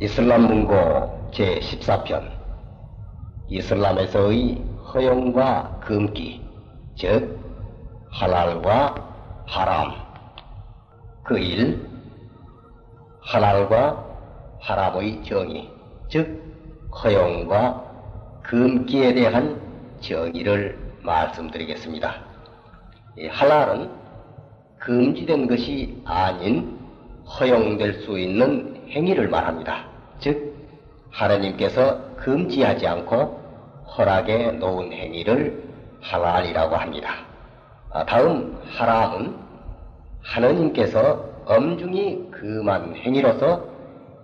이슬람 문고 제14편 이슬람에서의 허용과 금기 즉 할랄과 하람 그일 할랄과 하람의 정의 즉 허용과 금기에 대한 정의를 말씀드리겠습니다. 이 할랄은 금지된 것이 아닌 허용될 수 있는 행위를 말합니다. 즉, 하나님께서 금지하지 않고 허락에 놓은 행위를 할랄이라고 합니다. 아, 다음 하람은 하나님께서 엄중히 금한 행위로서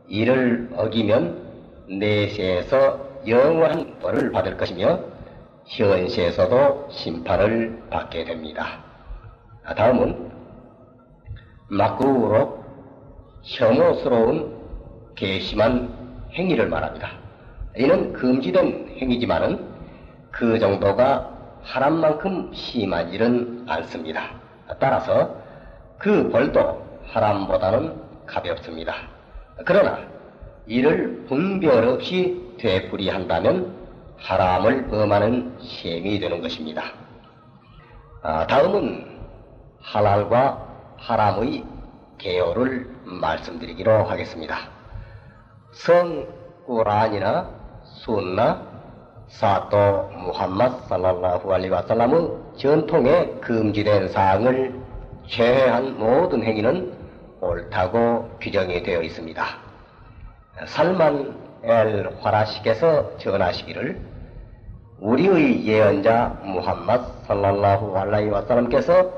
이를 어기면 내세에서 영원한 벌을 받을 것이며 현세에서도 심판을 받게 됩니다. 아, 다음은 막루로 혐오스러운 괘씸한 행위를 말합니다. 이는 금지된 행위지만은 그 정도가 하람만큼 일은 않습니다. 따라서 그 벌도 하람보다는 가볍습니다. 그러나 이를 분별 없이 되풀이한다면 하람을 범하는 셈이 되는 것입니다. 아, 다음은 할랄과 하람의 개요를 말씀드리기로 하겠습니다. 성 꾸란이나 순나 사또 무함맛 살랄라후 알리 와살람의 전통에 금지된 사항을 제외한 모든 행위는 옳다고 규정이 되어 있습니다. 살만 엘 화라식에서 전하시기를 우리의 예언자 무함맛 살랄라후 알라이 와살람께서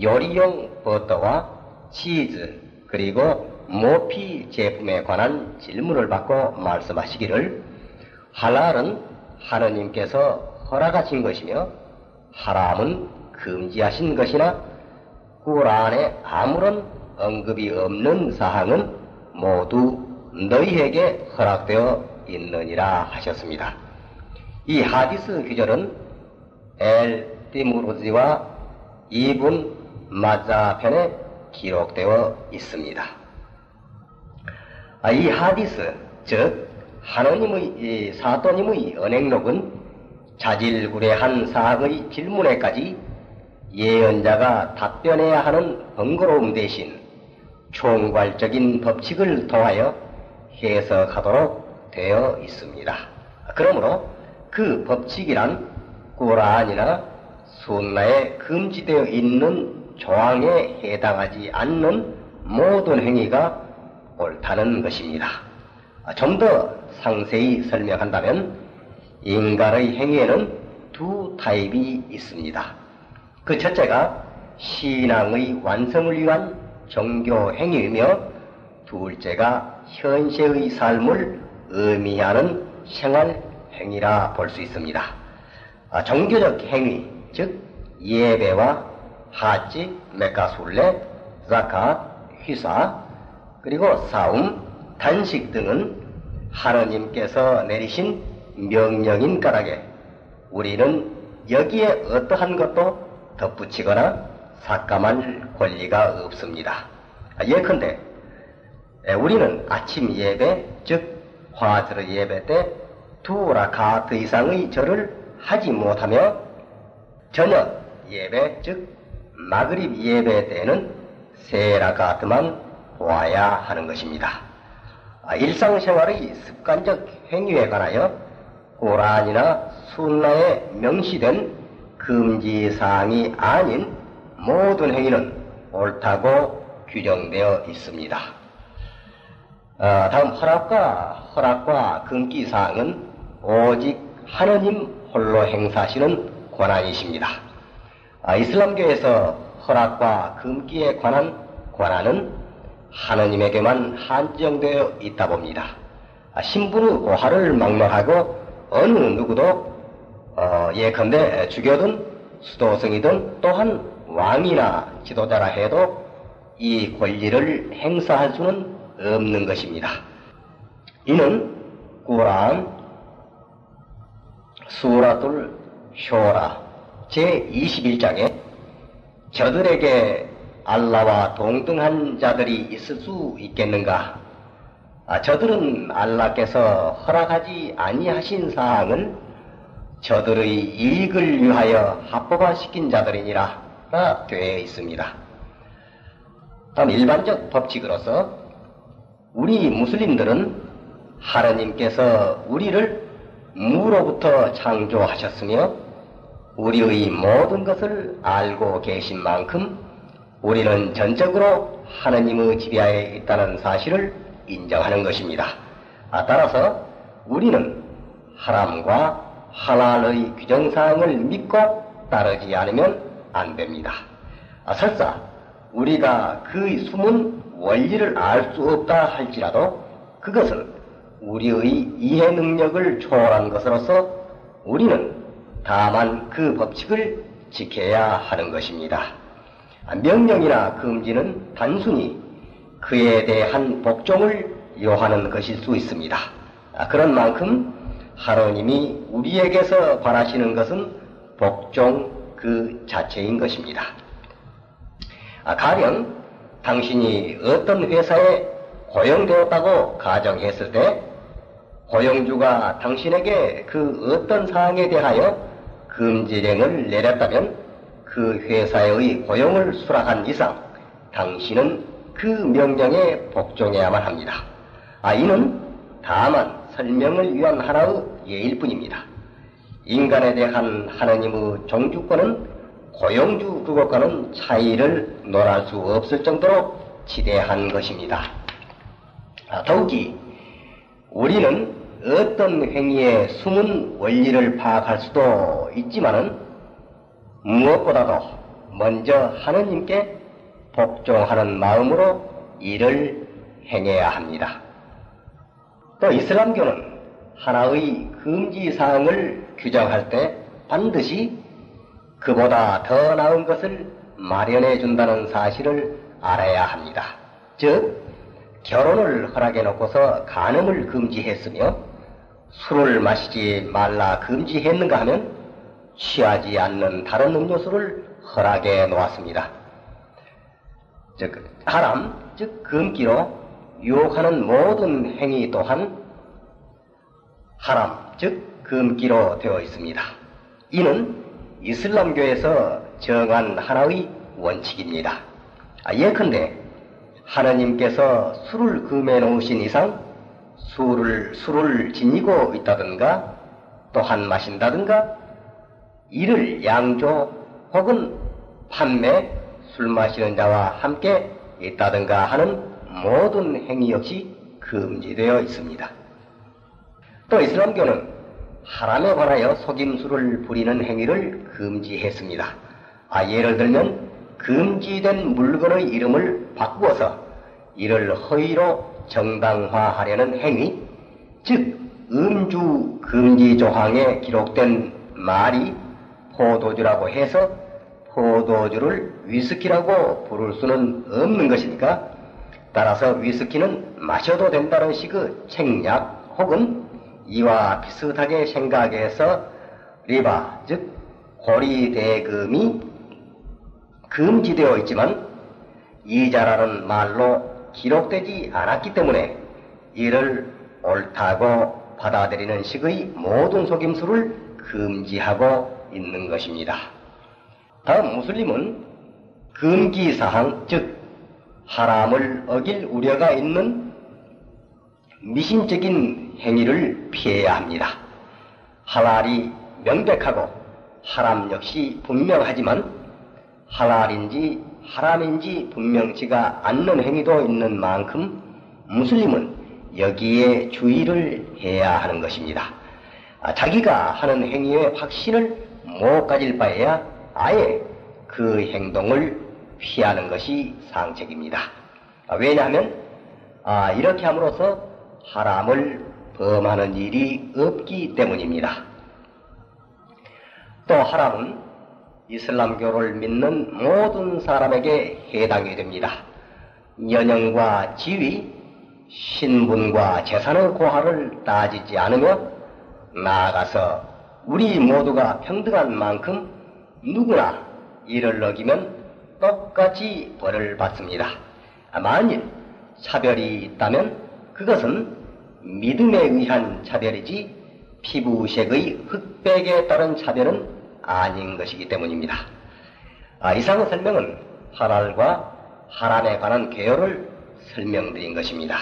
요리용 버터와 치즈 그리고 모피 제품에 관한 질문을 받고 말씀하시기를 할랄은 하느님께서 허락하신 것이며 하람은 금지하신 것이나 꾸란에 아무런 언급이 없는 사항은 모두 너희에게 허락되어 있느니라 하셨습니다. 이 하디스 규절은 엘 티무르지와 이분 마자편에 기록되어 있습니다. 아, 이 하디스, 즉 하느님의 사도님의 언행록은 자질구레한 사항의 질문에까지 예언자가 답변해야 하는 번거로움 대신 총괄적인 법칙을 통하여 해석하도록 되어 있습니다. 그러므로 그 법칙이란 꾸란이나 순나에 금지되어 있는 조항에 해당하지 않는 모든 행위가 옳다는 것입니다. 좀 더 상세히 설명한다면 인간의 행위에는 두 타입이 있습니다. 그 첫째가 신앙의 완성을 위한 종교 행위이며 둘째가 현세의 삶을 의미하는 생활 행위라 볼 수 있습니다. 아, 종교적 행위, 즉 예배와 하지, 메카술레, 자카, 휘사, 그리고 싸움, 단식 등은 하느님께서 내리신 명령인 까닭에 우리는 여기에 어떠한 것도 덧붙이거나 삭감할 권리가 없습니다. 예컨대 우리는 아침 예배, 즉 화즈르 예배 때 두 라카트 이상의 절을 하지 못하며 저녁 예배, 즉 마그립 예배 때는 세 라카트만 와야 하는 것입니다. 아, 일상생활의 습관적 행위에 관하여 고란이나 순나에 명시된 금지사항이 아닌 모든 행위는 옳다고 규정되어 있습니다. 어, 다음 허락과 허락과 금기사항은 오직 하느님 홀로 행사하시는 권한이십니다. 아, 이슬람교에서 허락과 금기에 관한 권한은 하느님에게만 한정되어 있다 봅니다. 아, 신부의 고하를 막론하고 어느 누구도 어, 예컨대 주교든 수도승이든 또한 왕이나 지도자라 해도 이 권리를 행사할 수는 없는 것입니다. 이는 꾸란 수라tul 쇼라 제21장에 저들에게 알라와 동등한 자들이 있을 수 있겠는가? 아, 저들은 알라께서 허락하지 아니하신 사항을 저들의 이익을 위하여 합법화시킨 자들이니라 되어 있습니다. 다음 일반적 법칙으로서 우리 무슬림들은 하나님께서 우리를 무로부터 창조하셨으며 우리의 모든 것을 알고 계신 만큼 우리는 전적으로 하나님의 지배하에 있다는 사실을 인정하는 것입니다. 아, 따라서 우리는 하람과 하랄의 규정사항을 믿고 따르지 않으면 안 됩니다. 아, 설사 우리가 그 숨은 원리를 알 수 없다 할지라도 그것은 우리의 이해 능력을 초월한 것으로서 우리는 다만 그 법칙을 지켜야 하는 것입니다. 아, 명령이나 금지는 단순히 그에 대한 복종을 요하는 것일 수 있습니다. 아, 그런 만큼 하나님이 우리에게서 바라시는 것은 복종 그 자체인 것입니다. 아, 가령 당신이 어떤 회사에 고용되었다고 가정했을 때 고용주가 당신에게 그 어떤 사항에 대하여 금지령을 내렸다면 그 회사의 고용을 수락한 이상 당신은 그 명령에 복종해야만 합니다. 아, 이는 다만 설명을 위한 하나의 예일 뿐입니다. 인간에 대한 하나님의 종주권은 고용주 그것과는 차이를 논할 수 없을 정도로 지대한 것입니다. 아, 더욱이 우리는 어떤 행위의 숨은 원리를 파악할 수도 있지만은 무엇보다도 먼저 하느님께 복종하는 마음으로 일을 행해야 합니다. 또 이슬람교는 하나의 금지 사항을 규정할 때 반드시 그보다 더 나은 것을 마련해 준다는 사실을 알아야 합니다. 즉, 결혼을 허락해 놓고서 간음을 금지했으며 술을 마시지 말라 금지했는가 하면 취하지 않는 다른 음료수를 허락해 놓았습니다. 즉, 하람, 즉, 금기로 유혹하는 모든 행위 또한 하람, 즉, 금기로 되어 있습니다. 이는 이슬람교에서 정한 하나의 원칙입니다. 아, 예컨대 하나님께서 술을 금해 놓으신 이상 술을 술을 지니고 있다든가 또한 마신다든가 이를 양조 혹은 판매 술 마시는 자와 함께 있다든가 하는 모든 행위 역시 금지되어 있습니다. 또 이슬람교는 하람에 관하여 속임수를 부리는 행위를 금지했습니다. 아, 예를 들면 금지된 물건의 이름을 바꾸어서 이를 허위로 정당화하려는 행위, 즉 음주 금지 조항에 기록된 말이 포도주라고 해서 포도주를 위스키라고 부를 수는 없는 것이니까 따라서 위스키는 마셔도 된다는 식의 책략 혹은 이와 비슷하게 생각해서 리바, 즉 고리 대금이 금지되어 있지만 이자라는 말로 기록되지 않았기 때문에 이를 옳다고 받아들이는 식의 모든 속임수를 금지하고 있는 것입니다. 다음 무슬림은 금기사항, 즉 하람을 어길 우려가 있는 미신적인 행위를 피해야 합니다. 할랄이 명백하고 하람 역시 분명하지만 할랄인지 하람인지 분명치가 않는 행위도 있는 만큼 무슬림은 여기에 주의를 해야 하는 것입니다. 아, 자기가 하는 행위의 확신을 못 가질 바에야 아예 그 행동을 피하는 것이 상책입니다. 아, 왜냐하면 아, 이렇게 함으로써 하람을 범하는 일이 없기 때문입니다. 또 하람은 이슬람교를 믿는 모든 사람에게 해당이 됩니다. 연영과 지위, 신분과 재산의 고하를 따지지 않으며 나아가서 우리 모두가 평등한 만큼 누구나 이를 어기면 똑같이 벌을 받습니다. 만일 차별이 있다면 그것은 믿음에 의한 차별이지 피부색의 흑백에 따른 차별은 아닌 것이기 때문입니다. 아, 이상의 설명은 하랄과 하람에 관한 개요를 설명드린 것입니다.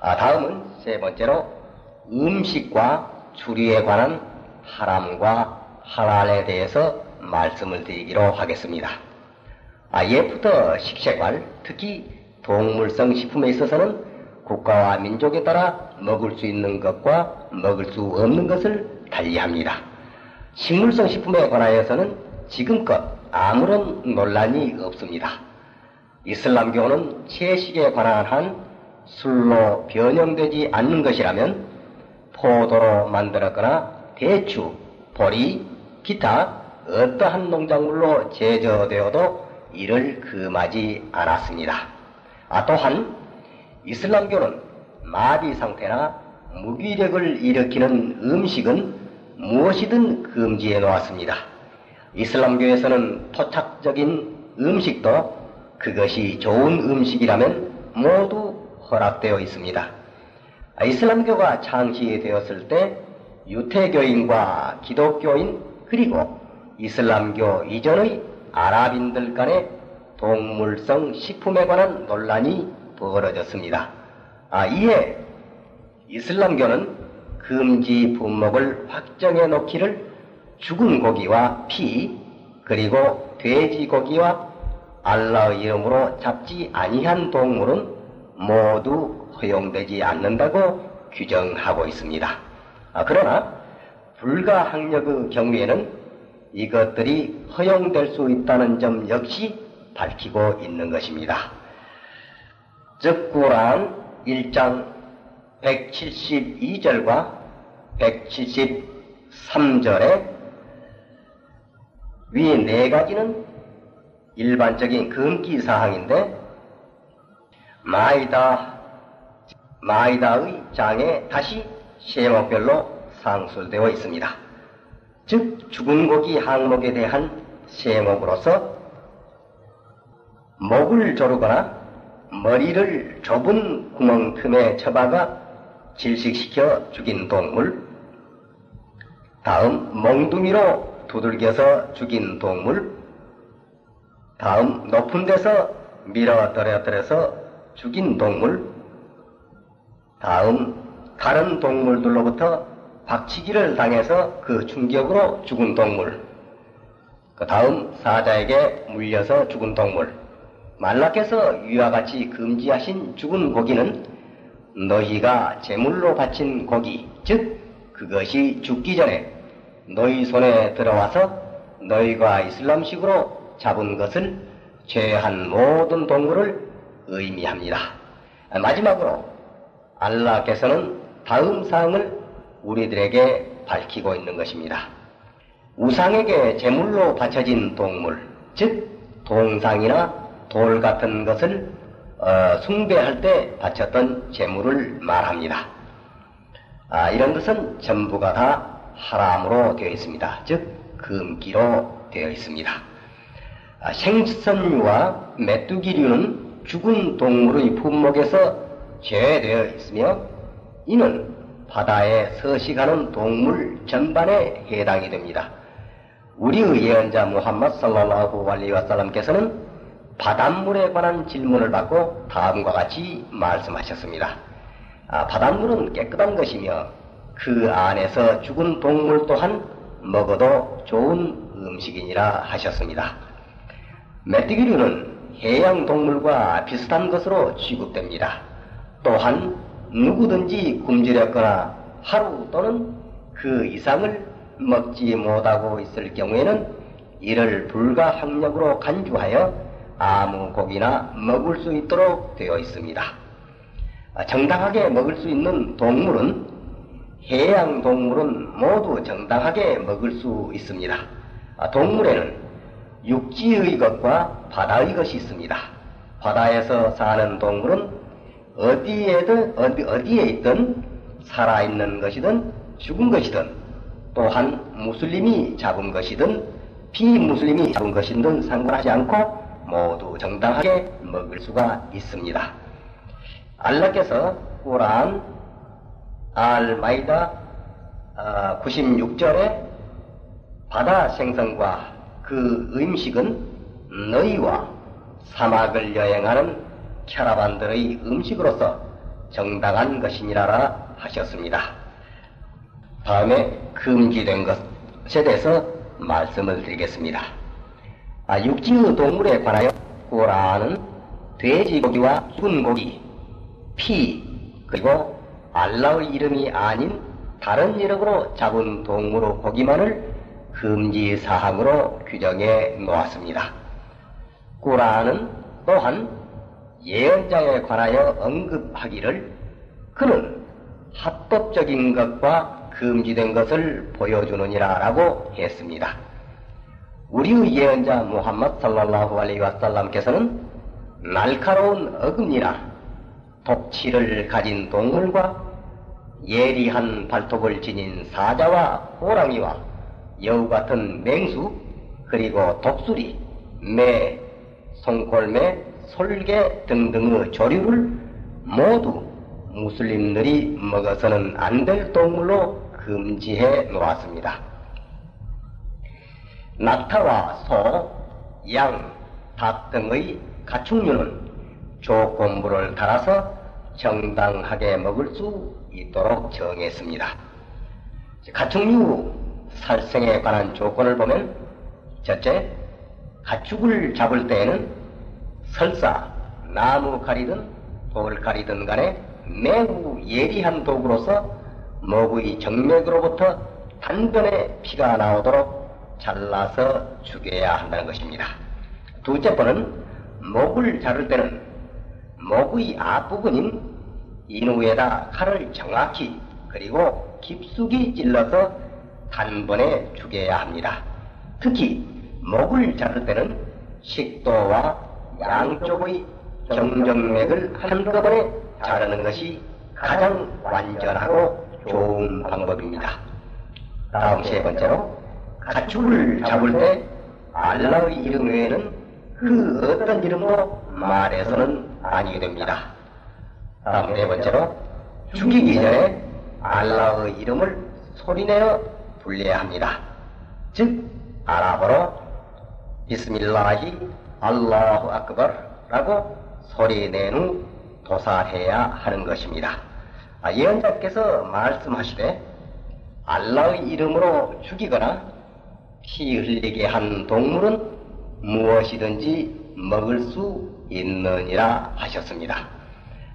아, 다음은 세 번째로 음식과 주류에 관한 하람과 하랄에 대해서 말씀을 드리기로 하겠습니다. 아, 예부터 식생활, 특히 동물성 식품에 있어서는 국가와 민족에 따라 먹을 수 있는 것과 먹을 수 없는 것을 달리합니다. 식물성 식품에 관하여서는 지금껏 아무런 논란이 없습니다. 이슬람교는 채식에 관한 한 술로 변형되지 않는 것이라면 포도로 만들었거나 대추, 보리, 기타 어떠한 농작물로 제조되어도 이를 금하지 않았습니다. 아, 또한 이슬람교는 마비 상태나 무기력을 일으키는 음식은 무엇이든 금지해 놓았습니다. 이슬람교에서는 토착적인 음식도 그것이 좋은 음식이라면 모두 허락되어 있습니다. 아, 이슬람교가 창시되었을 때 유태교인과 기독교인 그리고 이슬람교 이전의 아랍인들 간의 동물성 식품에 관한 논란이 벌어졌습니다. 아, 이에 이슬람교는 금지 분목을 확정해 놓기를 죽은 고기와 피 그리고 돼지고기와 알라의 이름으로 잡지 아니한 동물은 모두 허용되지 않는다고 규정하고 있습니다. 아, 그러나 불가항력의 경우에는 이것들이 허용될 수 있다는 점 역시 밝히고 있는 것입니다. 즉, 구란 1장 172절과 173절에 위 네 가지는 일반적인 금기 사항인데 마이다 마이다의 장에 다시 세목별로 상술되어 있습니다. 즉 죽은 고기 항목에 대한 세목으로서 목을 조르거나 머리를 좁은 구멍 틈에 쳐박아 질식시켜 죽인 동물 다음 몽둥이로 두들겨서 죽인 동물 다음 높은 데서 밀어 떨어뜨려서 죽인 동물 다음 다른 동물들로부터 박치기를 당해서 그 충격으로 죽은 동물 그 다음 사자에게 물려서 죽은 동물 말라께서 위와 같이 금지하신 죽은 고기는 너희가 제물로 바친 고기, 즉 그것이 죽기 전에 너희 손에 들어와서 너희가 이슬람식으로 잡은 것을 죄한 모든 동물을 의미합니다. 마지막으로 알라께서는 다음 사항을 우리들에게 밝히고 있는 것입니다. 우상에게 제물로 바쳐진 동물, 즉 동상이나 돌 같은 것을 어, 숭배할 때 바쳤던 재물을 말합니다. 아, 이런 것은 전부가 다 하람으로 되어 있습니다. 즉 금기로 되어 있습니다. 아, 생선류와 메뚜기류는 죽은 동물의 품목에서 제외되어 있으며 이는 바다에 서식하는 동물 전반에 해당이 됩니다. 우리의 예언자 무함마드 살랄라후 알리 와살람께서는 바닷물에 관한 질문을 받고 다음과 같이 말씀하셨습니다. 아, 바닷물은 깨끗한 것이며 그 안에서 죽은 동물 또한 먹어도 좋은 음식이니라 하셨습니다. 메뚜기류는 해양 동물과 비슷한 것으로 취급됩니다. 또한 누구든지 굶주렸거나 하루 또는 그 이상을 먹지 못하고 있을 경우에는 이를 불가항력으로 간주하여 아무 고기나 먹을 수 있도록 되어 있습니다. 아, 정당하게 먹을 수 있는 동물은 해양 동물은 모두 정당하게 먹을 수 있습니다. 아, 동물에는 육지의 것과 바다의 것이 있습니다. 바다에서 사는 동물은 어디에든 어디, 어디에 있든 살아있는 것이든 죽은 것이든 또한 무슬림이 잡은 것이든 비무슬림이 잡은 것이든 상관하지 않고 모두 정당하게 먹을 수가 있습니다. 알라께서 꾸란 알마이다 96절에 어, 바다 생성과 그 음식은 너희와 사막을 여행하는 캐라반들의 음식으로서 정당한 것이니라 하셨습니다. 다음에 금지된 것에 대해서 말씀을 드리겠습니다. 아, 육지의 동물에 관하여 꾸라는 돼지고기와 죽은 고기, 피, 그리고 알라의 이름이 아닌 다른 이름으로 잡은 동물의 고기만을 금지 사항으로 규정해 놓았습니다. 꾸라는 또한 예언자에 관하여 언급하기를 그는 합법적인 것과 금지된 것을 보여주느니라 라고 했습니다. 우리의 예언자 무함마드 살랄라후 알레이 와살람께서는 날카로운 어금니나 독치를 가진 동물과 예리한 발톱을 지닌 사자와 호랑이와 여우 같은 맹수 그리고 독수리, 매, 송골매, 솔개 등등의 조류를 모두 무슬림들이 먹어서는 안 될 동물로 금지해 놓았습니다. 낙타와 소, 양, 닭 등의 가축류는 조건부를 달아서 정당하게 먹을 수 있도록 정했습니다. 가축류 살생에 관한 조건을 보면 첫째, 가축을 잡을 때에는 설사 나무 칼이든 돌 칼이든 간에 매우 예리한 도구로서 목의 정맥으로부터 단번에 피가 나오도록 잘라서 죽여야 한다는 것입니다. 둘째 번은 목을 자를 때는 목의 앞부분인 인후에다 칼을 정확히 그리고 깊숙이 찔러서 단번에 죽여야 합니다. 특히 목을 자를 때는 식도와 양쪽의 정정맥을 한꺼번에 자르는 것이 가장 완전하고 좋은 방법입니다. 다음 세 번째로 가축을 잡을 때 알라의 이름 외에는 그 어떤 이름으로 말해서는 아니게 됩니다. 다음 네 번째로 죽이기 전에 알라의 이름을 소리내어 불려야 합니다. 즉 아랍어로 비스밀라히 알라후 아크버라고 소리낸 후 도사해야 하는 것입니다. 아, 예언자께서 말씀하시되 알라의 이름으로 죽이거나 피 흘리게 한 동물은 무엇이든지 먹을 수 있느니라 하셨습니다.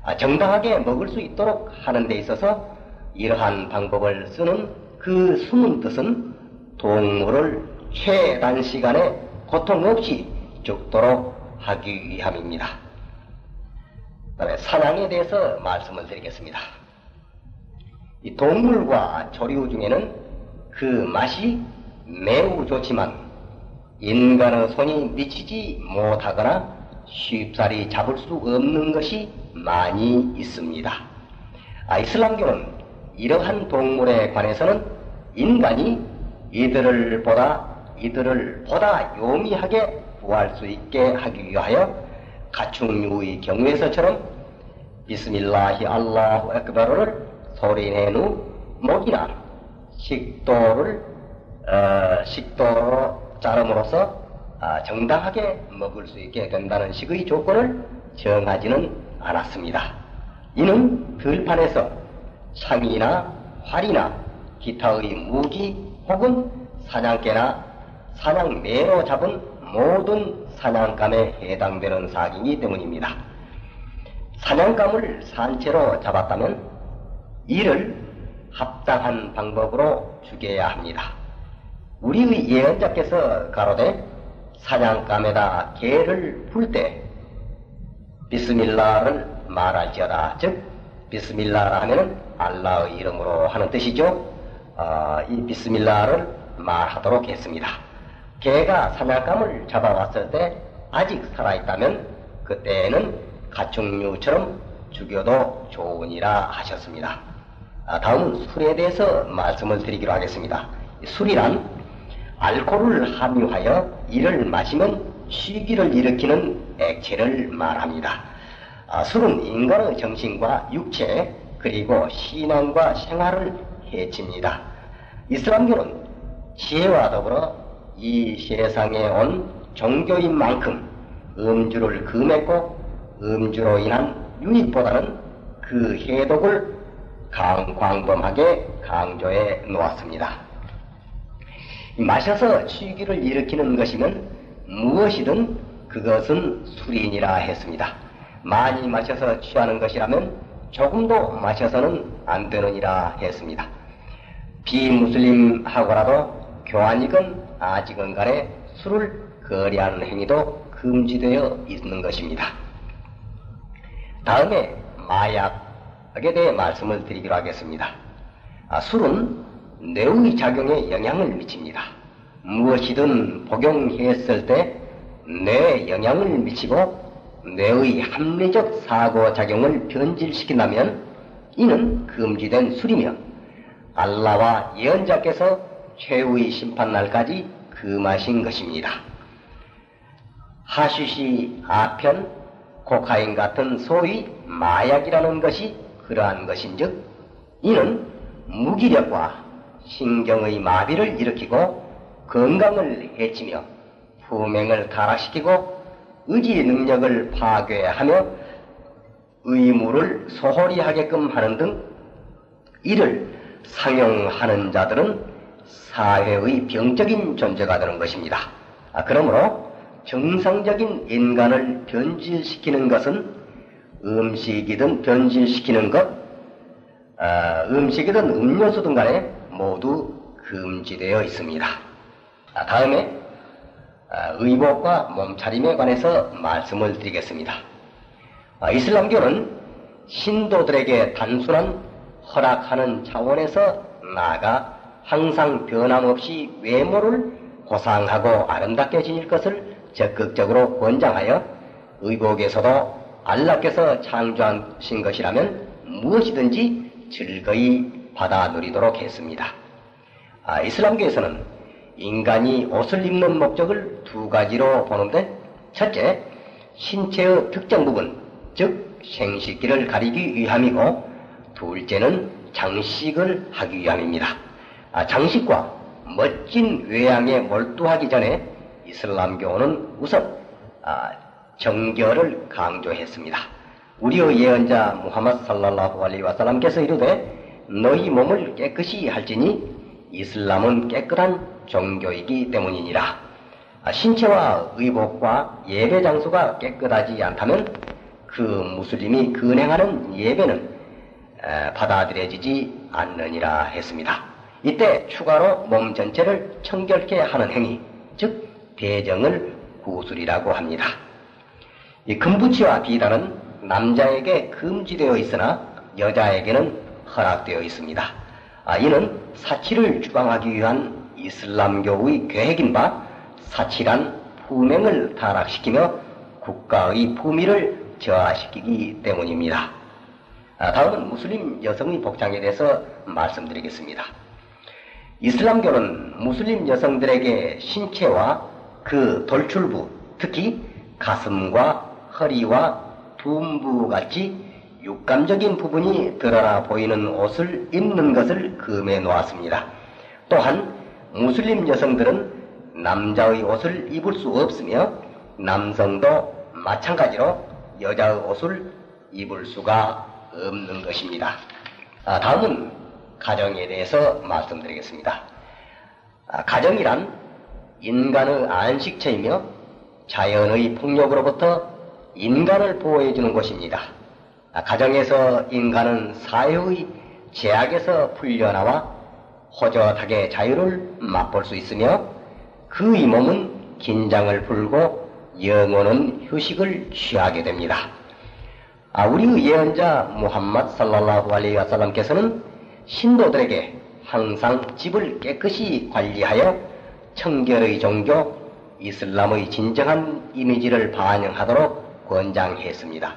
아, 정당하게 먹을 수 있도록 하는 데 있어서 이러한 방법을 쓰는 그 숨은 뜻은 동물을 최단 시간에 고통 없이 죽도록 하기 위함입니다. 다음에 사냥에 대해서 말씀을 드리겠습니다. 이 동물과 조류 중에는 그 맛이 매우 좋지만 인간의 손이 미치지 못하거나 쉽사리 잡을 수 없는 것이 많이 있습니다. 아, 이슬람교는 이러한 동물에 관해서는 인간이 이들을 보다 이들을 보다 요미하게 구할 수 있게 하기 위하여 가축류의 경우에서처럼 비스밀라히 알라후 액바르를 소리낸 후 목이나 식도를 어, 식도로 자름으로써 아, 정당하게 먹을 수 있게 된다는 식의 조건을 정하지는 않았습니다. 이는 들판에서 창이나 활이나 기타의 무기 혹은 사냥개나 사냥매로 잡은 모든 사냥감에 해당되는 사기이기 때문입니다. 사냥감을 산채로 잡았다면 이를 합당한 방법으로 죽여야 합니다. 우리의 예언자께서 가로되 사냥감에다 개를 풀 때 비스밀라를 말할지어다. 즉 비스밀라라 하면은 알라의 이름으로 하는 뜻이죠. 어, 이 비스밀라를 말하도록 했습니다. 개가 사냥감을 잡아왔을 때 아직 살아있다면 그때는 가축류처럼 죽여도 좋으니라 하셨습니다. 아, 다음은 술에 대해서 말씀을 드리기로 하겠습니다. 술이란 알코올을 함유하여 이를 마시면 시기를 일으키는 액체를 말합니다. 아, 술은 인간의 정신과 육체 그리고 신앙과 생활을 해칩니다. 이슬람교는 지혜와 더불어 이 세상에 온 종교인 만큼 음주를 금했고 음주로 인한 유익보다는 그 해독을 강, 광범하게 강조해 놓았습니다. 마셔서 취기를 일으키는 것이면 무엇이든 그것은 술인이라 했습니다. 많이 마셔서 취하는 것이라면 조금도 마셔서는 안 되느니라 했습니다. 비무슬림하고라도 교환이건 아직은 간에 술을 거래하는 행위도 금지되어 있는 것입니다. 다음에 마약에 대해 말씀을 드리기로 하겠습니다. 아, 술은 뇌의 작용에 영향을 미칩니다. 무엇이든 복용했을 때 뇌에 영향을 미치고 뇌의 합리적 사고작용을 변질시킨다면 이는 금지된 술이며 알라와 예언자께서 최후의 심판날까지 금하신 것입니다. 하시시 아편, 코카인 같은 소위 마약이라는 것이 그러한 것인즉 이는 무기력과 신경의 마비를 일으키고 건강을 해치며 품행을 타락시키고 의지 능력을 파괴하며 의무를 소홀히 하게끔 하는 등 이를 상용하는 자들은 사회의 병적인 존재가 되는 것입니다. 아, 그러므로 정상적인 인간을 변질시키는 것은 음식이든 변질시키는 것, 아, 음식이든 음료수든 간에 모두 금지되어 있습니다. 아, 다음에 아, 의복과 몸차림에 관해서 말씀을 드리겠습니다. 아, 이슬람교는 신도들에게 단순한 허락하는 차원에서 나아가 항상 변함없이 외모를 고상하고 아름답게 지닐 것을 적극적으로 권장하여 의복에서도 알라께서 창조하신 것이라면 무엇이든지 즐거이 받아 누리도록 했습니다. 아, 이슬람교에서는 인간이 옷을 입는 목적을 두 가지로 보는데 첫째, 신체의 특정 부분, 즉 생식기를 가리기 위함이고 둘째는 장식을 하기 위함입니다. 아, 장식과 멋진 외양에 몰두하기 전에 이슬람교는 우선 아, 정결을 강조했습니다. 우리의 예언자 무하마드 살랄라후 알리 와살람께서 이르되 너희 몸을 깨끗이 할지니 이슬람은 깨끗한 종교이기 때문이니라. 아, 신체와 의복과 예배 장소가 깨끗하지 않다면 그 무슬림이 근행하는 예배는 받아들여지지 않느니라 했습니다. 이때 추가로 몸 전체를 청결케 하는 행위, 즉 대정을 구술이라고 합니다. 이 금부치와 비단은 남자에게 금지되어 있으나 여자에게는 허락되어 있습니다. 아, 이는 사치를 주방하기 위한 이슬람교의 계획인 바 사치란 품행을 타락시키며 국가의 품위를 저하시키기 때문입니다. 아, 다음은 무슬림 여성의 복장에 대해서 말씀드리겠습니다. 이슬람교는 무슬림 여성들에게 신체와 그 돌출부, 특히 가슴과 허리와 둔부 같이 육감적인 부분이 드러나 보이는 옷을 입는 것을 금해 놓았습니다. 또한 무슬림 여성들은 남자의 옷을 입을 수 없으며 남성도 마찬가지로 여자의 옷을 입을 수가 없는 것입니다. 아, 다음은 가정에 대해서 말씀드리겠습니다. 아, 가정이란 인간의 안식처이며 자연의 폭력으로부터 인간을 보호해주는 곳입니다. 아, 가정에서 인간은 사회의 제약에서 풀려나와 호젓하게 자유를 맛볼 수 있으며 그의 몸은 긴장을 풀고 영혼은 휴식을 취하게 됩니다. 아, 우리의 예언자 무함마드 살랄라후 알레이 와살람께서는 신도들에게 항상 집을 깨끗이 관리하여 청결의 종교 이슬람의 진정한 이미지를 반영하도록 권장했습니다.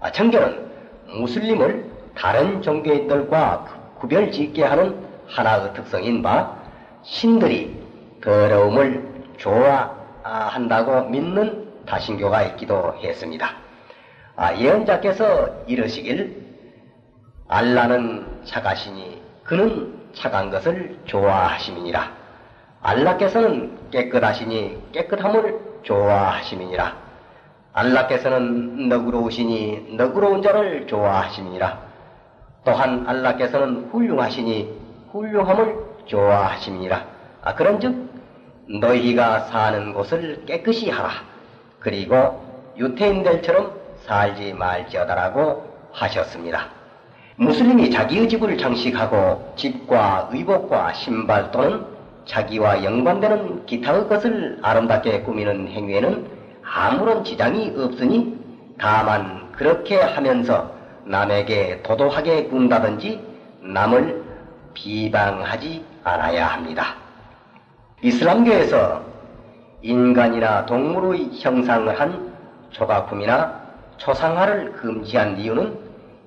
아, 청결은 무슬림을 다른 종교인들과 구별 짓게 하는 하나의 특성인 바 신들이 더러움을 좋아한다고 믿는 다신교가 있기도 했습니다. 아, 예언자께서 이르시길 알라는 착하시니 그는 착한 것을 좋아하심이니라. 알라께서는 깨끗하시니 깨끗함을 좋아하심이니라. 알라께서는 너그러우시니 너그러운 자를 좋아하심이니라. 또한 알라께서는 훌륭하시니 훌륭함을 좋아하심이니라. 아, 그런즉 너희가 사는 곳을 깨끗이 하라. 그리고 유태인들처럼 살지 말지어다라고 하셨습니다. 무슬림이 자기의 집을 장식하고 집과 의복과 신발 또는 자기와 연관되는 기타의 것을 아름답게 꾸미는 행위에는 아무런 지장이 없으니 다만 그렇게 하면서 남에게 도도하게 군다든지 남을 비방하지 않아야 합니다. 이슬람교에서 인간이나 동물의 형상을 한 조각품이나 초상화를 금지한 이유는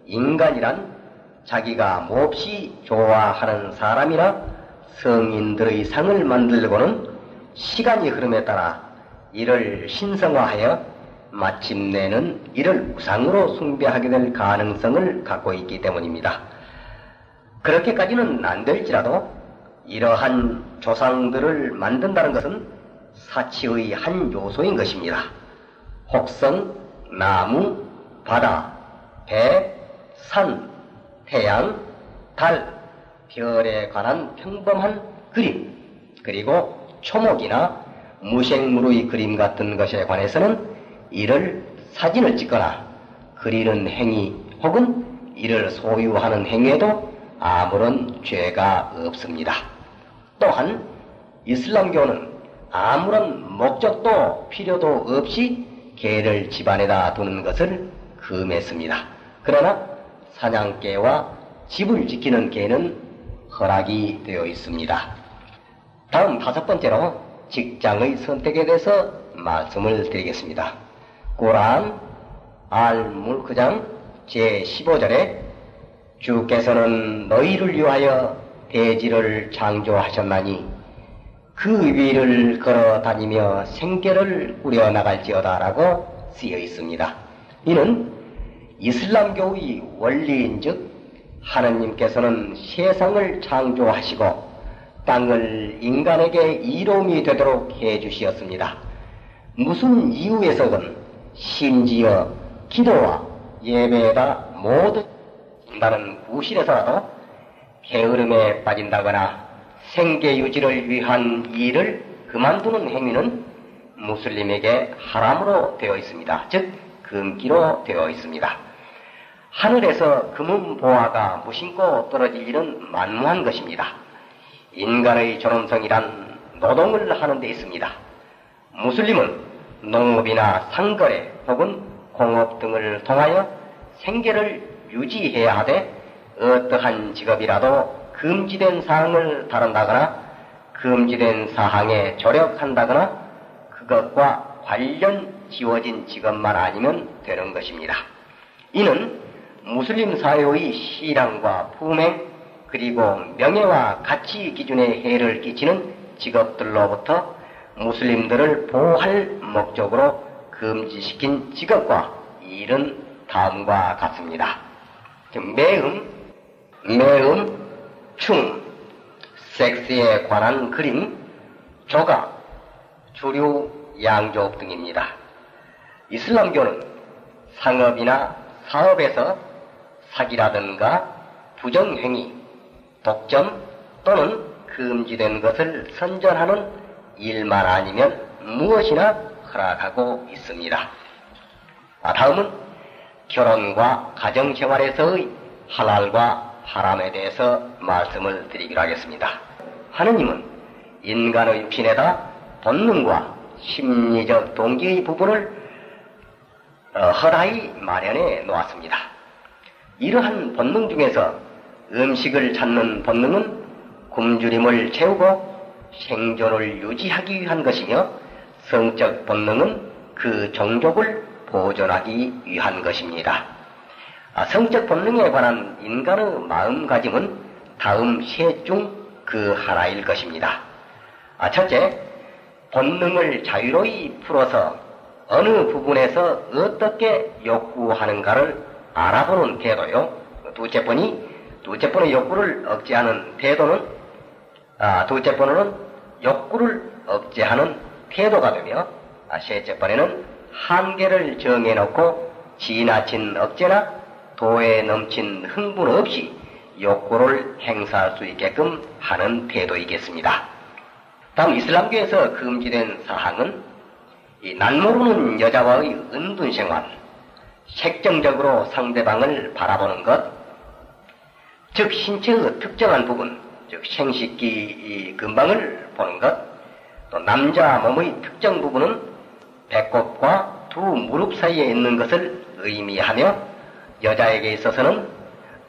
인간이란 자기가 몹시 좋아하는 사람이나 성인들의 상을 만들고는 시간이 흐름에 따라 이를 신성화하여 마침내는 이를 우상으로 숭배하게 될 가능성을 갖고 있기 때문입니다. 그렇게까지는 안 될지라도 이러한 조상들을 만든다는 것은 사치의 한 요소인 것입니다. 혹성, 나무, 바다, 배, 산, 태양, 달, 별에 관한 평범한 그림, 그리고 초목이나 무생물의 그림 같은 것에 관해서는 이를 사진을 찍거나 그리는 행위 혹은 이를 소유하는 행위에도 아무런 죄가 없습니다. 또한 이슬람교는 아무런 목적도 필요도 없이 개를 집안에다 두는 것을 금했습니다. 그러나 사냥개와 집을 지키는 개는 허락이 되어 있습니다. 다음 다섯 번째로 직장의 선택에 대해서 말씀을 드리겠습니다. 고란 알물크장 제15절에 주께서는 너희를 위하여 대지를 창조하셨나니 그 위를 걸어 다니며 생계를 꾸려 나갈지어다라고 쓰여 있습니다. 이는 이슬람교의 원리인즉 하느님께서는 세상을 창조하시고 땅을 인간에게 이로움이 되도록 해 주시었습니다. 무슨 이유에서든 심지어 기도와 예배가 모두 나는 구실에서라도 게으름에 빠진다거나 생계 유지를 위한 일을 그만두는 행위는 무슬림에게 하람으로 되어 있습니다. 즉 금기로 되어 있습니다. 하늘에서 금은 보화가 무심코 떨어질 일은 만무한 것입니다. 인간의 존엄성이란 노동을 하는 데 있습니다. 무슬림은 농업이나 상거래 혹은 공업 등을 통하여 생계를 유지해야 하되 어떠한 직업이라도 금지된 사항을 다룬다거나 금지된 사항에 조력한다거나 그것과 관련 지워진 직업만 아니면 되는 것입니다. 이는 무슬림 사회의 신앙과 품행 그리고 명예와 가치 기준에 해를 끼치는 직업들로부터 무슬림들을 보호할 목적으로 금지시킨 직업과 일은 다음과 같습니다. 매음, 매음, 춤, 섹스에 관한 그림, 조각, 주류, 양족 등입니다. 이슬람교는 상업이나 사업에서 사기라든가 부정행위, 독점 또는 금지된 것을 선전하는 일만 아니면 무엇이나 허락하고 있습니다. 아, 다음은 결혼과 가정생활에서의 하랄과 하람에 대해서 말씀을 드리기로 하겠습니다. 하느님은 인간의 육신에다 본능과 심리적 동기의 부분을 어, 허다히 마련해 놓았습니다. 이러한 본능 중에서 음식을 찾는 본능은 굶주림을 채우고 생존을 유지하기 위한 것이며 성적 본능은 그 종족을 보존하기 위한 것입니다. 아, 성적 본능에 관한 인간의 마음가짐은 다음 셋 중 그 하나일 것입니다. 아, 첫째, 본능을 자유로이 풀어서 어느 부분에서 어떻게 욕구하는가를 알아보는 태도요. 둘째 번이 둘째 번의 욕구를 억제하는 태도는 아, 둘째 번은 욕구를 억제하는 태도가 되며 아, 셋째 번에는 한계를 정해놓고 지나친 억제나 도에 넘친 흥분 없이 욕구를 행사할 수 있게끔 하는 태도이겠습니다. 다음 이슬람교에서 금지된 사항은 이 난 모르는 여자와의 은둔 생활, 색정적으로 상대방을 바라보는 것, 즉 신체의 특정한 부분, 즉 생식기 근방을 보는 것, 또 남자 몸의 특정 부분은 배꼽과 두 무릎 사이에 있는 것을 의미하며 여자에게 있어서는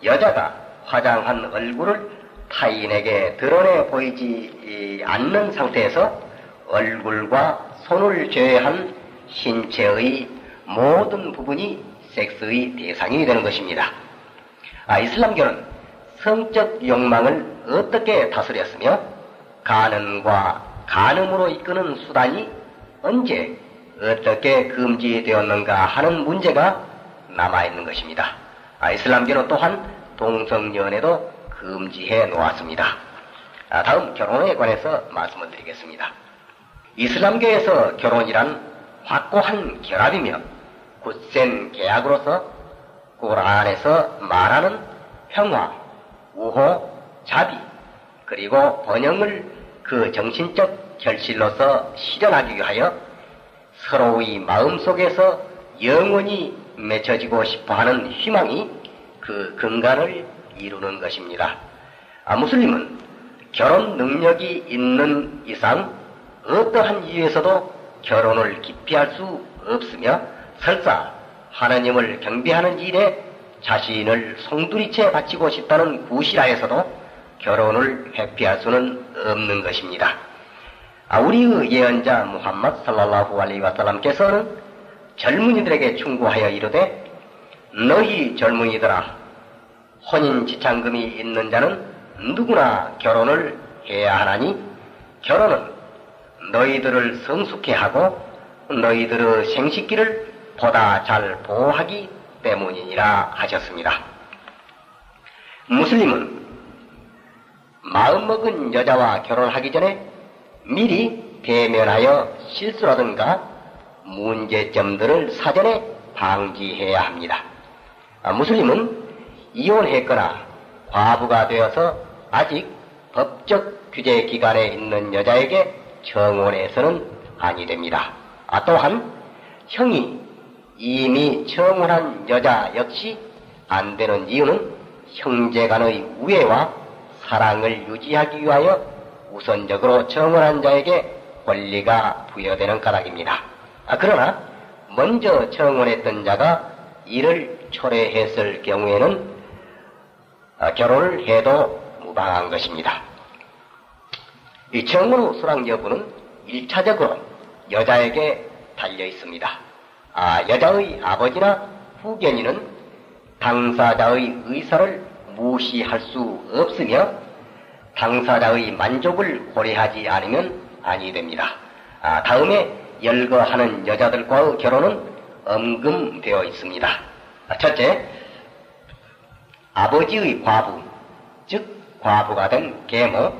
여자가 화장한 얼굴을 타인에게 드러내 보이지 않는 상태에서 얼굴과 손을 제외한 신체의 모든 부분이 섹스의 대상이 되는 것입니다. 아, 이슬람교는 성적 욕망을 어떻게 다스렸으며 가능과 간음으로 이끄는 수단이 언제 어떻게 금지되었는가 하는 문제가 남아있는 것입니다. 아, 이슬람교는 또한 동성연애도 금지해 놓았습니다. 아, 다음 결혼에 관해서 말씀을 드리겠습니다. 이슬람교에서 결혼이란 확고한 결합이며 굳센 계약으로서 꾸란에서 말하는 평화, 우호, 자비, 그리고 번영을 그 정신적 결실로서 실현하기 위하여 서로의 마음속에서 영원히 맺혀지고 싶어 하는 희망이 그 근간을 이루는 것입니다. 아, 무슬림은 결혼 능력이 있는 이상 어떠한 이유에서도 결혼을 기피할 수 없으며 설사 하나님을 경배하는 일에 자신을 송두리째 바치고 싶다는 구실하에서도 결혼을 회피할 수는 없는 것입니다. 아, 우리의 예언자 무함마드 살랄라후 알레이 와살람께서는 젊은이들에게 충고하여 이르되 너희 젊은이들아 혼인 지창금이 있는 자는 누구나 결혼을 해야 하나니 결혼은 너희들을 성숙해 하고 너희들의 생식기를 보다 잘 보호하기 때문이니라 하셨습니다. 무슬림은 마음먹은 여자와 결혼하기 전에 미리 대면하여 실수라든가 문제점들을 사전에 방지해야 합니다. 아, 무슬림은 이혼했거나 과부가 되어서 아직 법적 규제 기간에 있는 여자에게 청혼해서는 아니 됩니다. 아, 또한 형이 이미 청혼한 여자 역시 안 되는 이유는 형제 간의 우애와 사랑을 유지하기 위하여 우선적으로 청혼한 자에게 권리가 부여되는 까닭입니다. 아, 그러나 먼저 청혼했던 자가 이를 초래했을 경우에는 아, 결혼을 해도 무방한 것입니다. 이 청혼 후 수락 여부는 1차적으로 여자에게 달려 있습니다. 아, 여자의 아버지나 후견인은 당사자의 의사를 무시할 수 없으며 당사자의 만족을 고려하지 않으면 아니 됩니다. 아, 다음에 열거하는 여자들과의 결혼은 엄금되어 있습니다. 아, 첫째, 아버지의 과부, 즉 과부가 된 계모.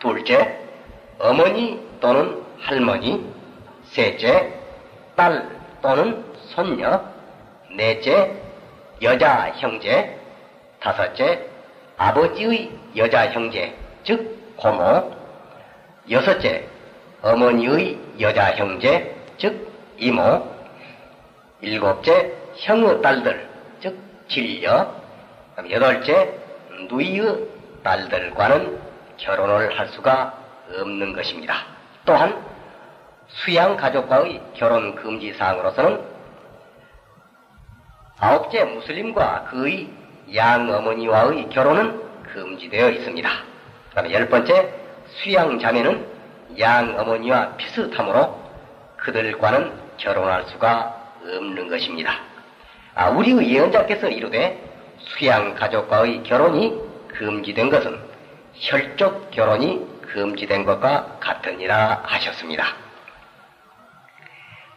둘째, 어머니 또는 할머니. 셋째, 딸 또는 손녀. 넷째, 여자 형제. 다섯째, 아버지의 여자 형제, 즉 고모. 여섯째, 어머니의 여자 형제, 즉 이모. 일곱째, 형의 딸들, 즉 진려. 여덟째, 누이의 딸들과는 결혼을 할 수가 없는 것입니다. 또한 수양 가족과의 결혼 금지 사항으로서는 아홉째 무슬림과 그의 양 어머니와의 결혼은 금지되어 있습니다. 그다음에 열 번째 수양 자매는 양 어머니와 비슷하므로 그들과는 결혼할 수가 없는 것입니다. 아, 우리의 예언자께서 이르되 수양 가족과의 결혼이 금지된 것은 혈족 결혼이 금지된 것과 같으니라 하셨습니다.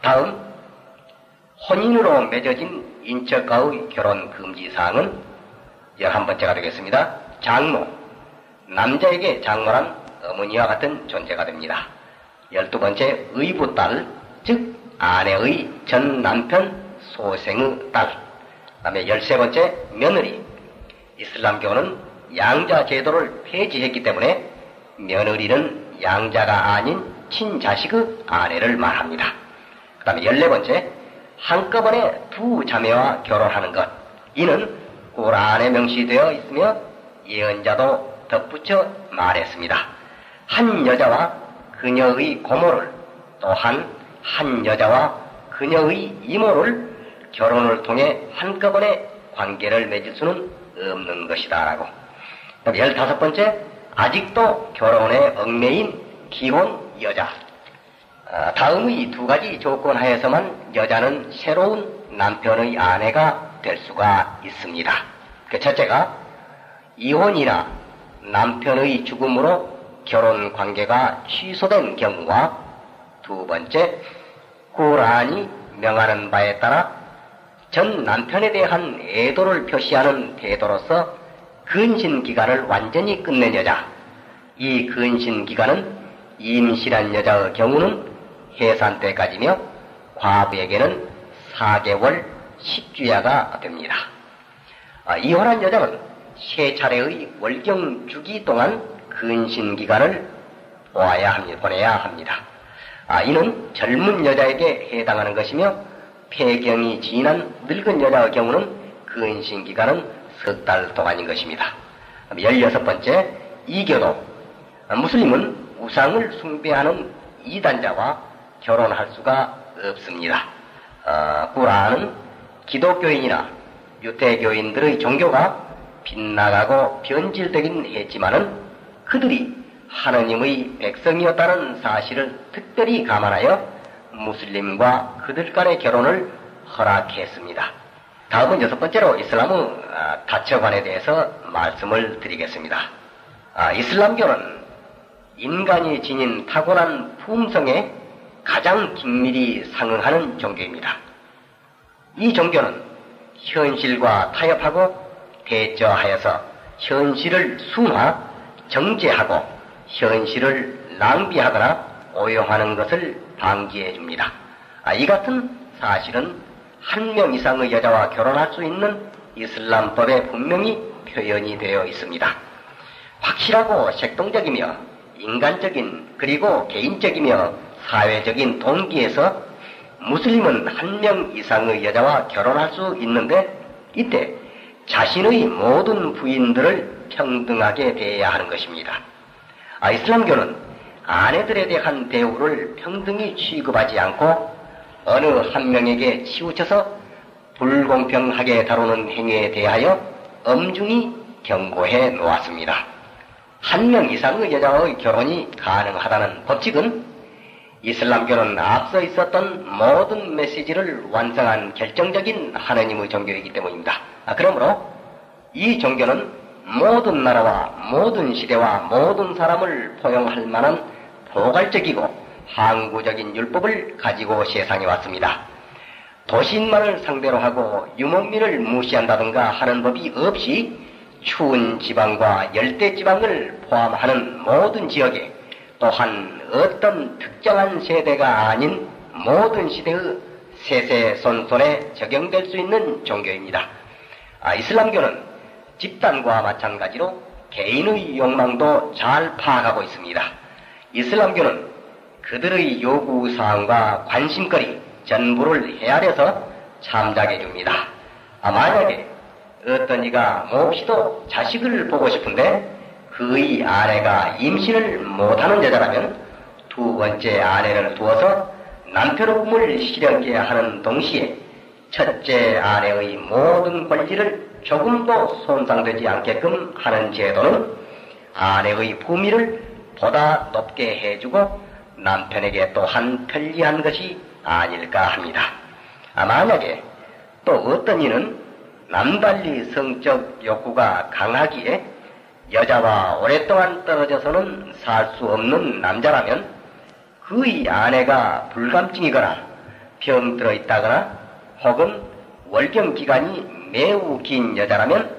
다음 혼인으로 맺어진 인척과의 결혼 금지 사항은 열한 번째가 되겠습니다. 장모 남자에게 장모란 어머니와 같은 존재가 됩니다. 열두 번째 의부 딸 즉 아내의 전 남편 소생의 딸. 그 다음에 열세 번째 며느리 이슬람교는 양자 제도를 폐지했기 때문에 며느리는 양자가 아닌 친자식의 아내를 말합니다. 그 다음에 열네 번째, 한꺼번에 두 자매와 결혼하는 것. 이는 꾸란에 명시되어 있으며 예언자도 덧붙여 말했습니다. 한 여자와 그녀의 고모를 또한 한 여자와 그녀의 이모를 결혼을 통해 한꺼번에 관계를 맺을 수는 없는 것이다 라고. 열다섯 번째, 아직도 결혼에 얽매인 기혼 여자. 아, 다음의 두 가지 조건 하에서만 여자는 새로운 남편의 아내가 될 수가 있습니다. 그 첫째가 이혼이나 남편의 죽음으로 결혼 관계가 취소된 경우와 두 번째, 꾸란이 명하는 바에 따라 전 남편에 대한 애도를 표시하는 태도로서 근신 기간을 완전히 끝낸 여자. 이 근신 기간은 임신한 여자의 경우는 해산 때까지며 과부에게는 4개월 10주야가 됩니다. 아, 이혼한 여자는 세 차례의 월경 주기 동안 근신 기간을 보아야 합니다. 보내야 합니다. 아, 이는 젊은 여자에게 해당하는 것이며 폐경이 지난 늙은 여자의 경우는 근신 기간은 석 달 동안인 것입니다. 16번째, 이교도. 무슬림은 우상을 숭배하는 이단자와 결혼할 수가 없습니다. 어, 꾸란은 기독교인이나 유대교인들의 종교가 빗나가고 변질되긴 했지만은 그들이 하느님의 백성이었다는 사실을 특별히 감안하여 무슬림과 그들 간의 결혼을 허락했습니다. 다음은 여섯 번째로 이슬람의 아, 다처관에 대해서 말씀을 드리겠습니다. 아, 이슬람교는 인간이 지닌 탁월한 품성에 가장 긴밀히 상응하는 종교입니다. 이 종교는 현실과 타협하고 대처하여서 현실을 순화, 정제하고 현실을 낭비하거나 오용하는 것을 방지해 줍니다. 아, 이 같은 사실은 한 명 이상의 여자와 결혼할 수 있는 이슬람법에 분명히 표현이 되어 있습니다. 확실하고 색동적이며 인간적인 그리고 개인적이며 사회적인 동기에서 무슬림은 한 명 이상의 여자와 결혼할 수 있는데 이때 자신의 모든 부인들을 평등하게 대해야 하는 것입니다. 아, 이슬람교는 아내들에 대한 대우를 평등히 취급하지 않고 어느 한 명에게 치우쳐서 불공평하게 다루는 행위에 대하여 엄중히 경고해 놓았습니다. 한 명 이상의 여자의 결혼이 가능하다는 법칙은 이슬람교는 앞서 있었던 모든 메시지를 완성한 결정적인 하나님의 종교이기 때문입니다. 아, 그러므로 이 종교는 모든 나라와 모든 시대와 모든 사람을 포용할 만한 포괄적이고 항구적인 율법을 가지고 세상에 왔습니다. 도시인만을 상대로 하고 유목민을 무시한다든가 하는 법이 없이 추운 지방과 열대 지방을 포함하는 모든 지역에 또한 어떤 특정한 세대가 아닌 모든 시대의 세세손손에 적용될 수 있는 종교입니다. 아, 이슬람교는 집단과 마찬가지로 개인의 욕망도 잘 파악하고 있습니다. 이슬람교는 그들의 요구사항과 관심거리 전부를 헤아려서 참작해 줍니다. 아, 만약에 어떤 이가 몹시도 자식을 보고 싶은데 그의 아내가 임신을 못하는 여자라면 두 번째 아내를 두어서 남편의 꿈을 실현케 하는 동시에 첫째 아내의 모든 권리를 조금도 손상되지 않게끔 하는 제도는 아내의 품위를 보다 높게 해주고 남편에게 또한 편리한 것이 아닐까 합니다. 아, 만약에 또 어떤 이는 남달리 성적 욕구가 강하기에 여자와 오랫동안 떨어져서는 살 수 없는 남자라면 그의 아내가 불감증이거나 병들어 있다거나 혹은 월경 기간이 매우 긴 여자라면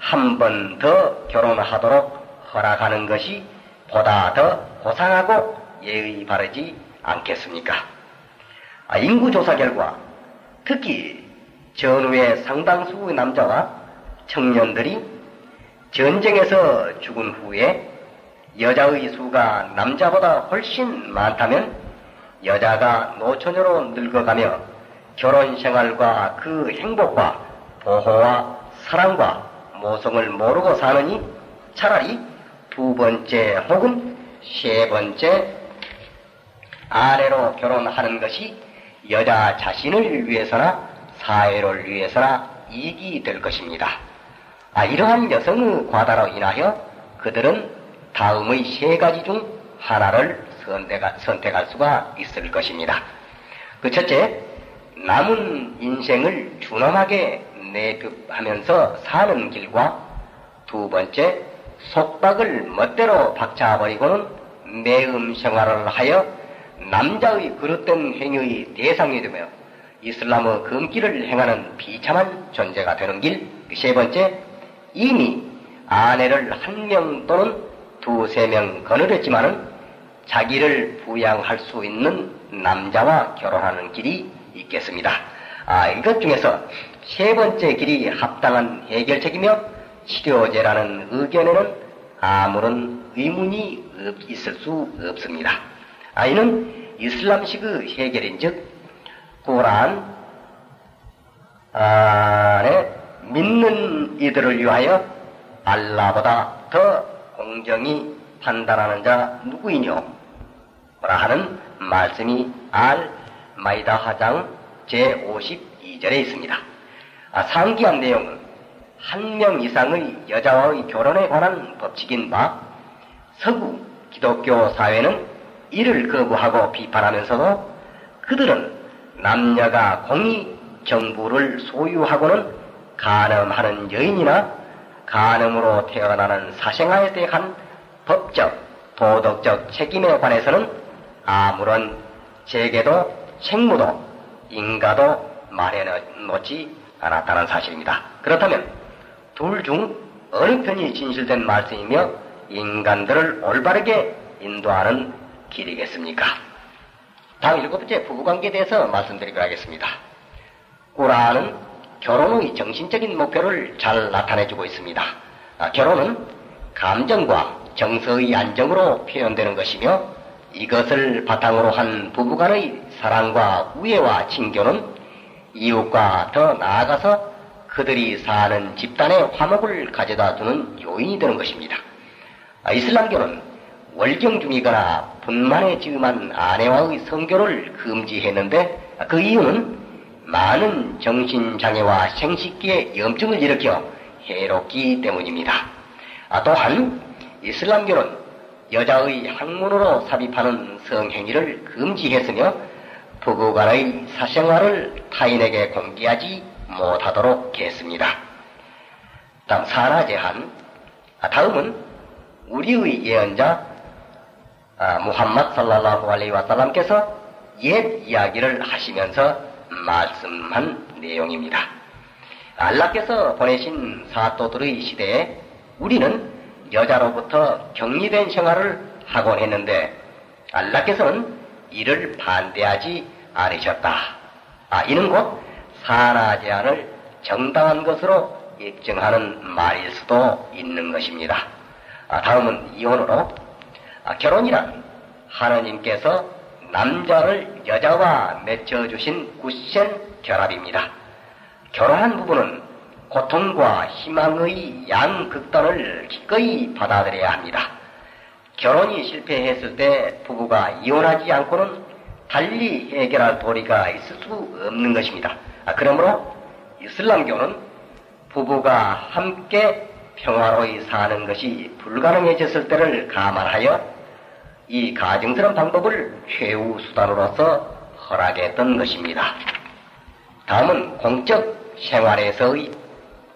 한 번 더 결혼하도록 허락하는 것이 보다 더 고상하고 예의 바르지 않겠습니까? 아, 인구조사 결과 특히 전후의 상당수의 남자와 청년들이 전쟁에서 죽은 후에 여자의 수가 남자보다 훨씬 많다면 여자가 노처녀로 늙어가며 결혼 생활과 그 행복과 보호와 사랑과 모성을 모르고 사느니 차라리 두 번째 혹은 세 번째 아내로 결혼하는 것이 여자 자신을 위해서나 사회를 위해서나 이익이 될 것입니다. 아, 이러한 여성의 과다로 인하여 그들은 다음의 세 가지 중 하나를 선택할 수가 있을 것입니다. 그 첫째, 남은 인생을 준엄하게 내하면서 사는 길과 두 번째, 속박을 멋대로 박차버리고는 매음 생활을 하여 남자의 그릇된 행위의 대상이 되며 이슬람의 금기를 행하는 비참한 존재가 되는 길. 세 번째, 이미 아내를 한 명 또는 두세 명 거느렸지만은 자기를 부양할 수 있는 남자와 결혼하는 길이 있겠습니다. 아, 이것 중에서 세 번째 길이 합당한 해결책이며 치료제라는 의견에는 아무런 의문이 있을 수 없습니다. 아, 이는 이슬람식의 해결인 즉 꾸란 안에 믿는 이들을 위하여 알라보다 더 공정히 판단하는 자 누구이뇨? 뭐라 하는 말씀이 알 마이다 하장 제52절에 있습니다. 아, 상기한 내용은 한 명 이상의 여자와의 결혼에 관한 법칙인 바 서구 기독교 사회는 이를 거부하고 비판하면서도 그들은 남녀가 공이 정부를 소유하고는 간음하는 여인이나 간음으로 태어나는 사생아에 대한 법적, 도덕적 책임에 관해서는 아무런 제계도 책무도 인가도 마련해 놓지 않았다는 사실입니다. 그렇다면 둘 중 어느 편이 진실된 말씀이며 인간들을 올바르게 인도하는 길이겠습니까? 다음 일곱 번째 부부관계에 대해서 말씀드리도록 하겠습니다. 꾸라는 결혼의 정신적인 목표를 잘 나타내주고 있습니다. 아, 결혼은 감정과 정서의 안정으로 표현되는 것이며 이것을 바탕으로 한 부부간의 사랑과 우애와 친교는 이웃과 더 나아가서 그들이 사는 집단의 화목을 가져다 주는 요인이 되는 것입니다. 아, 이슬람교는 월경 중이거나 분만에 지음한 아내와의 성교를 금지했는데 그 이유는 많은 정신장애와 생식기에 염증을 일으켜 해롭기 때문입니다. 아, 또한 이슬람교는 여자의 학문으로 삽입하는 성행위를 금지했으며 부부 간의 사생활을 타인에게 공개하지 못하도록 했습니다. 다음 사나 제한. 아, 다음은 우리의 예언자 아, 무함맛 살랄라hu 알레이 와살람께서 옛 이야기를 하시면서 말씀한 내용입니다. 알라께서 보내신 사또들의 시대에 우리는 여자로부터 격리된 생활을 하곤 했는데 알라께서는 이를 반대하지 않으셨다. 아, 이는 곧 사나 제한을 정당한 것으로 입증하는 말일 수도 있는 것입니다. 아, 다음은 이혼으로 아, 결혼이란 하나님께서 남자를 여자와 맺혀주신 굳센 결합입니다. 결혼한 부부는 고통과 희망의 양극단을 기꺼이 받아들여야 합니다. 결혼이 실패했을 때 부부가 이혼하지 않고는 달리 해결할 도리가 있을 수 없는 것입니다. 아, 그러므로 이슬람교는 부부가 함께 평화로이 사는 것이 불가능해졌을 때를 감안하여 이 가증스러운 방법을 최후 수단으로서 허락했던 것입니다. 다음은 공적 생활에서의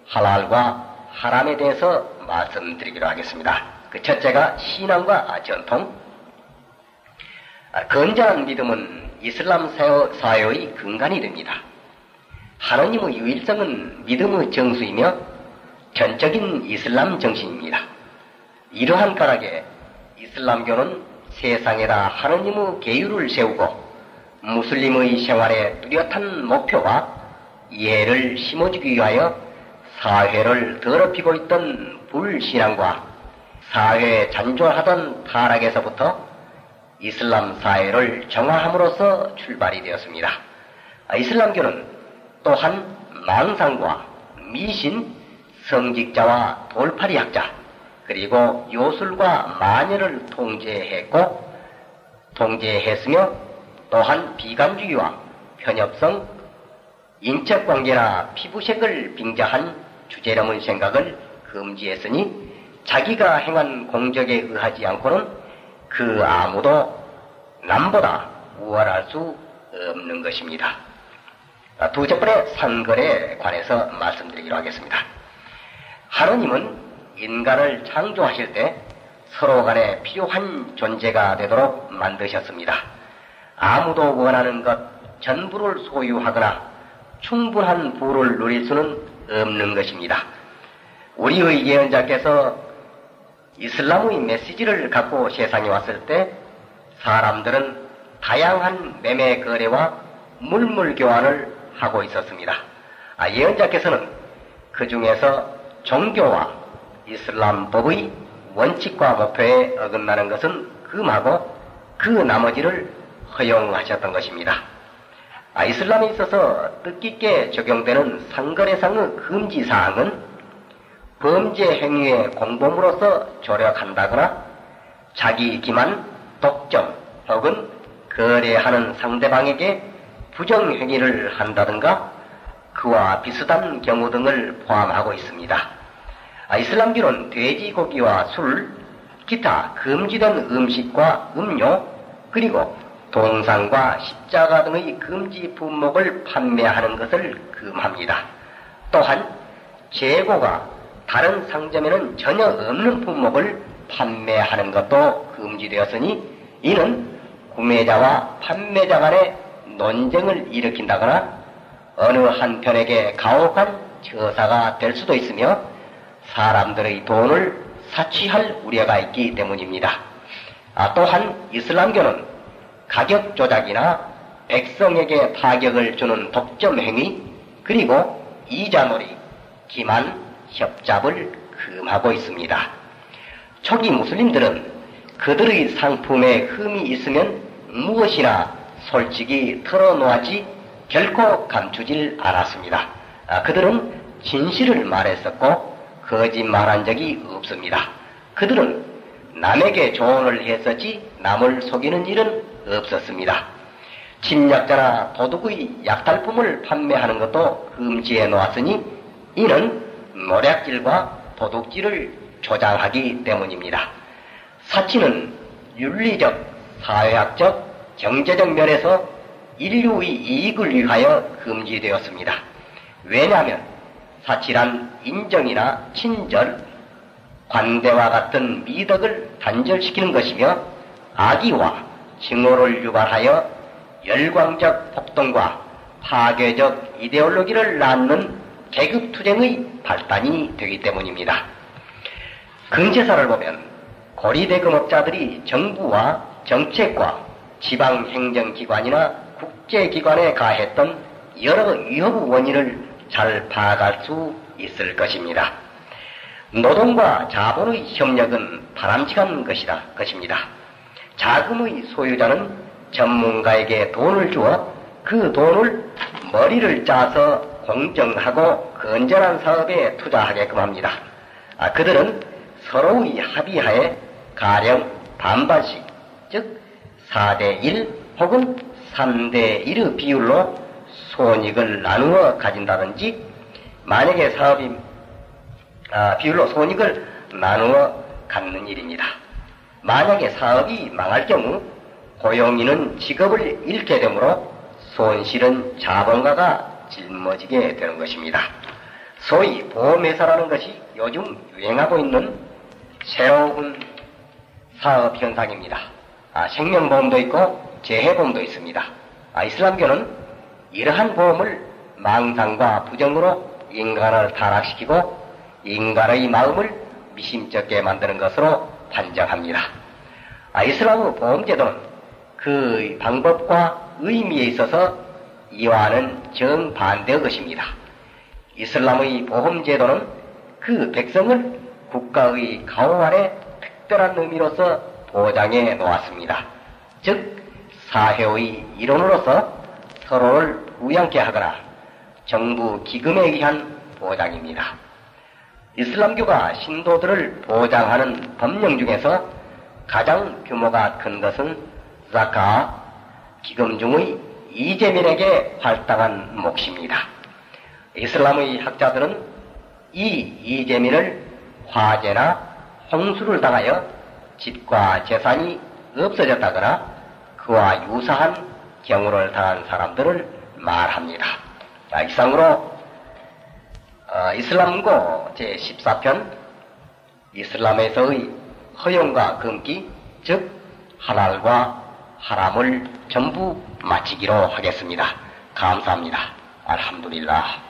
할랄과 하람에 대해서 말씀드리기로 하겠습니다. 그 첫째가 신앙과 전통. 아, 건전한 믿음은 이슬람 사회의 근간이 됩니다. 하나님의 유일성은 믿음의 정수이며 전적인 이슬람 정신입니다. 이러한 까닭에 이슬람교는 세상에다 하나님의 계율을 세우고 무슬림의 생활에 뚜렷한 목표와 이해를 심어주기 위하여 사회를 더럽히고 있던 불신앙과 사회에 잔존하던 타락에서부터 이슬람 사회를 정화함으로써 출발이 되었습니다. 이슬람교는 또한 망상과 미신, 성직자와 돌팔이 학자, 그리고 요술과 마녀를 통제했고, 통제했으며, 또한 비관주의와 편협성, 인척관계나 피부색을 빙자한 주제넘은 생각을 금지했으니, 자기가 행한 공적에 의하지 않고는 그 아무도 남보다 우월할 수 없는 것입니다. 두 번째 상거에 관해서 말씀드리기로 하겠습니다. 하느님은 인간을 창조하실 때 서로 간에 필요한 존재가 되도록 만드셨습니다. 아무도 원하는 것 전부를 소유하거나 충분한 부를 누릴 수는 없는 것입니다. 우리의 예언자께서 이슬람의 메시지를 갖고 세상에 왔을 때 사람들은 다양한 매매 거래와 물물 교환을 하고 있었습니다. 아, 예언자께서는 그 중에서 종교와 이슬람 법의 원칙과 목표에 어긋나는 것은 금하고 그 나머지를 허용하셨던 것입니다. 아, 이슬람에 있어서 뜻깊게 적용되는 상거래상의 금지사항은 범죄 행위의 공범으로서 조력한다거나 자기 기만, 독점 혹은 거래하는 상대방에게 부정행위를 한다든가 그와 비슷한 경우 등을 포함하고 있습니다. 아, 이슬람교는 돼지고기와 술, 기타 금지된 음식과 음료, 그리고 동상과 십자가 등의 금지 품목을 판매하는 것을 금합니다. 또한 재고가 다른 상점에는 전혀 없는 품목을 판매하는 것도 금지되었으니 이는 구매자와 판매자 간의 논쟁을 일으킨다거나 어느 한편에게 가혹한 처사가 될 수도 있으며 사람들의 돈을 사취할 우려가 있기 때문입니다. 아, 또한 이슬람교는 가격 조작이나 백성에게 타격을 주는 독점 행위 그리고 이자놀이, 기만, 협잡을 금하고 있습니다. 초기 무슬림들은 그들의 상품에 흠이 있으면 무엇이나 솔직히 털어놓았지 결코 감추질 않았습니다. 아, 그들은 진실을 말했었고 거짓말한 적이 없습니다. 그들은 남에게 조언을 했었지 남을 속이는 일은 없었습니다. 침략자나 도둑의 약탈품을 판매하는 것도 금지해 놓았으니 이는 노략질과 도둑질을 조장하기 때문입니다. 사치는 윤리적, 사회학적, 경제적 면에서 인류의 이익을 위하여 금지되었습니다. 왜냐하면 사치란 인정이나 친절, 관대와 같은 미덕을 단절시키는 것이며 악의와 증오를 유발하여 열광적 폭동과 파괴적 이데올로기를 낳는 계급투쟁의 발단이 되기 때문입니다. 근제사를 보면 고리대금업자들이 정부와 정책과 지방행정기관이나 국제기관에 가했던 여러 위협 원인을 잘 파악할 수 있을 것입니다. 노동과 자본의 협력은 바람직한 것이다, 것입니다. 자금의 소유자는 전문가에게 돈을 주어 그 돈을 머리를 짜서 공정하고 건전한 사업에 투자하게끔 합니다. 아, 그들은 서로의 합의하에 가령 반반씩, 즉 4대 1 혹은 3대 1의 비율로 손익을 나누어 가진다든지 만약에 사업이 아, 비율로 손익을 나누어 갖는 일입니다. 만약에 사업이 망할 경우 고용인은 직업을 잃게 되므로 손실은 자본가가 짊어지게 되는 것입니다. 소위 보험회사라는 것이 요즘 유행하고 있는 새로운 사업 현상입니다. 아, 생명보험도 있고 재해보험도 있습니다. 아, 이슬람교는 이러한 보험을 망상과 부정으로 인간을 타락시키고 인간의 마음을 미심쩍게 만드는 것으로 판정합니다. 아, 이슬람의 보험제도는 그 방법과 의미에 있어서 이와는 정반대의 것입니다. 이슬람의 보험제도는 그 백성을 국가의 가호 아래 특별한 의미로서 보장해 놓았습니다. 즉, 사회의 일원으로서 서로를 부양케 하거나 정부 기금에 의한 보장입니다. 이슬람교가 신도들을 보장하는 법령 중에서 가장 규모가 큰 것은 자카, 기금 중의 이재민에게 활당한 몫입니다. 이슬람의 학자들은 이 이재민을 화재나 홍수를 당하여 집과 재산이 없어졌다거나 그와 유사한 경우를 당한 사람들을 말합니다. 자, 이상으로 어, 이슬람고 제14편 이슬람에서의 허용과 금기 즉 하랄과 하람을 전부 마치기로 하겠습니다. 감사합니다. 알함두릴라.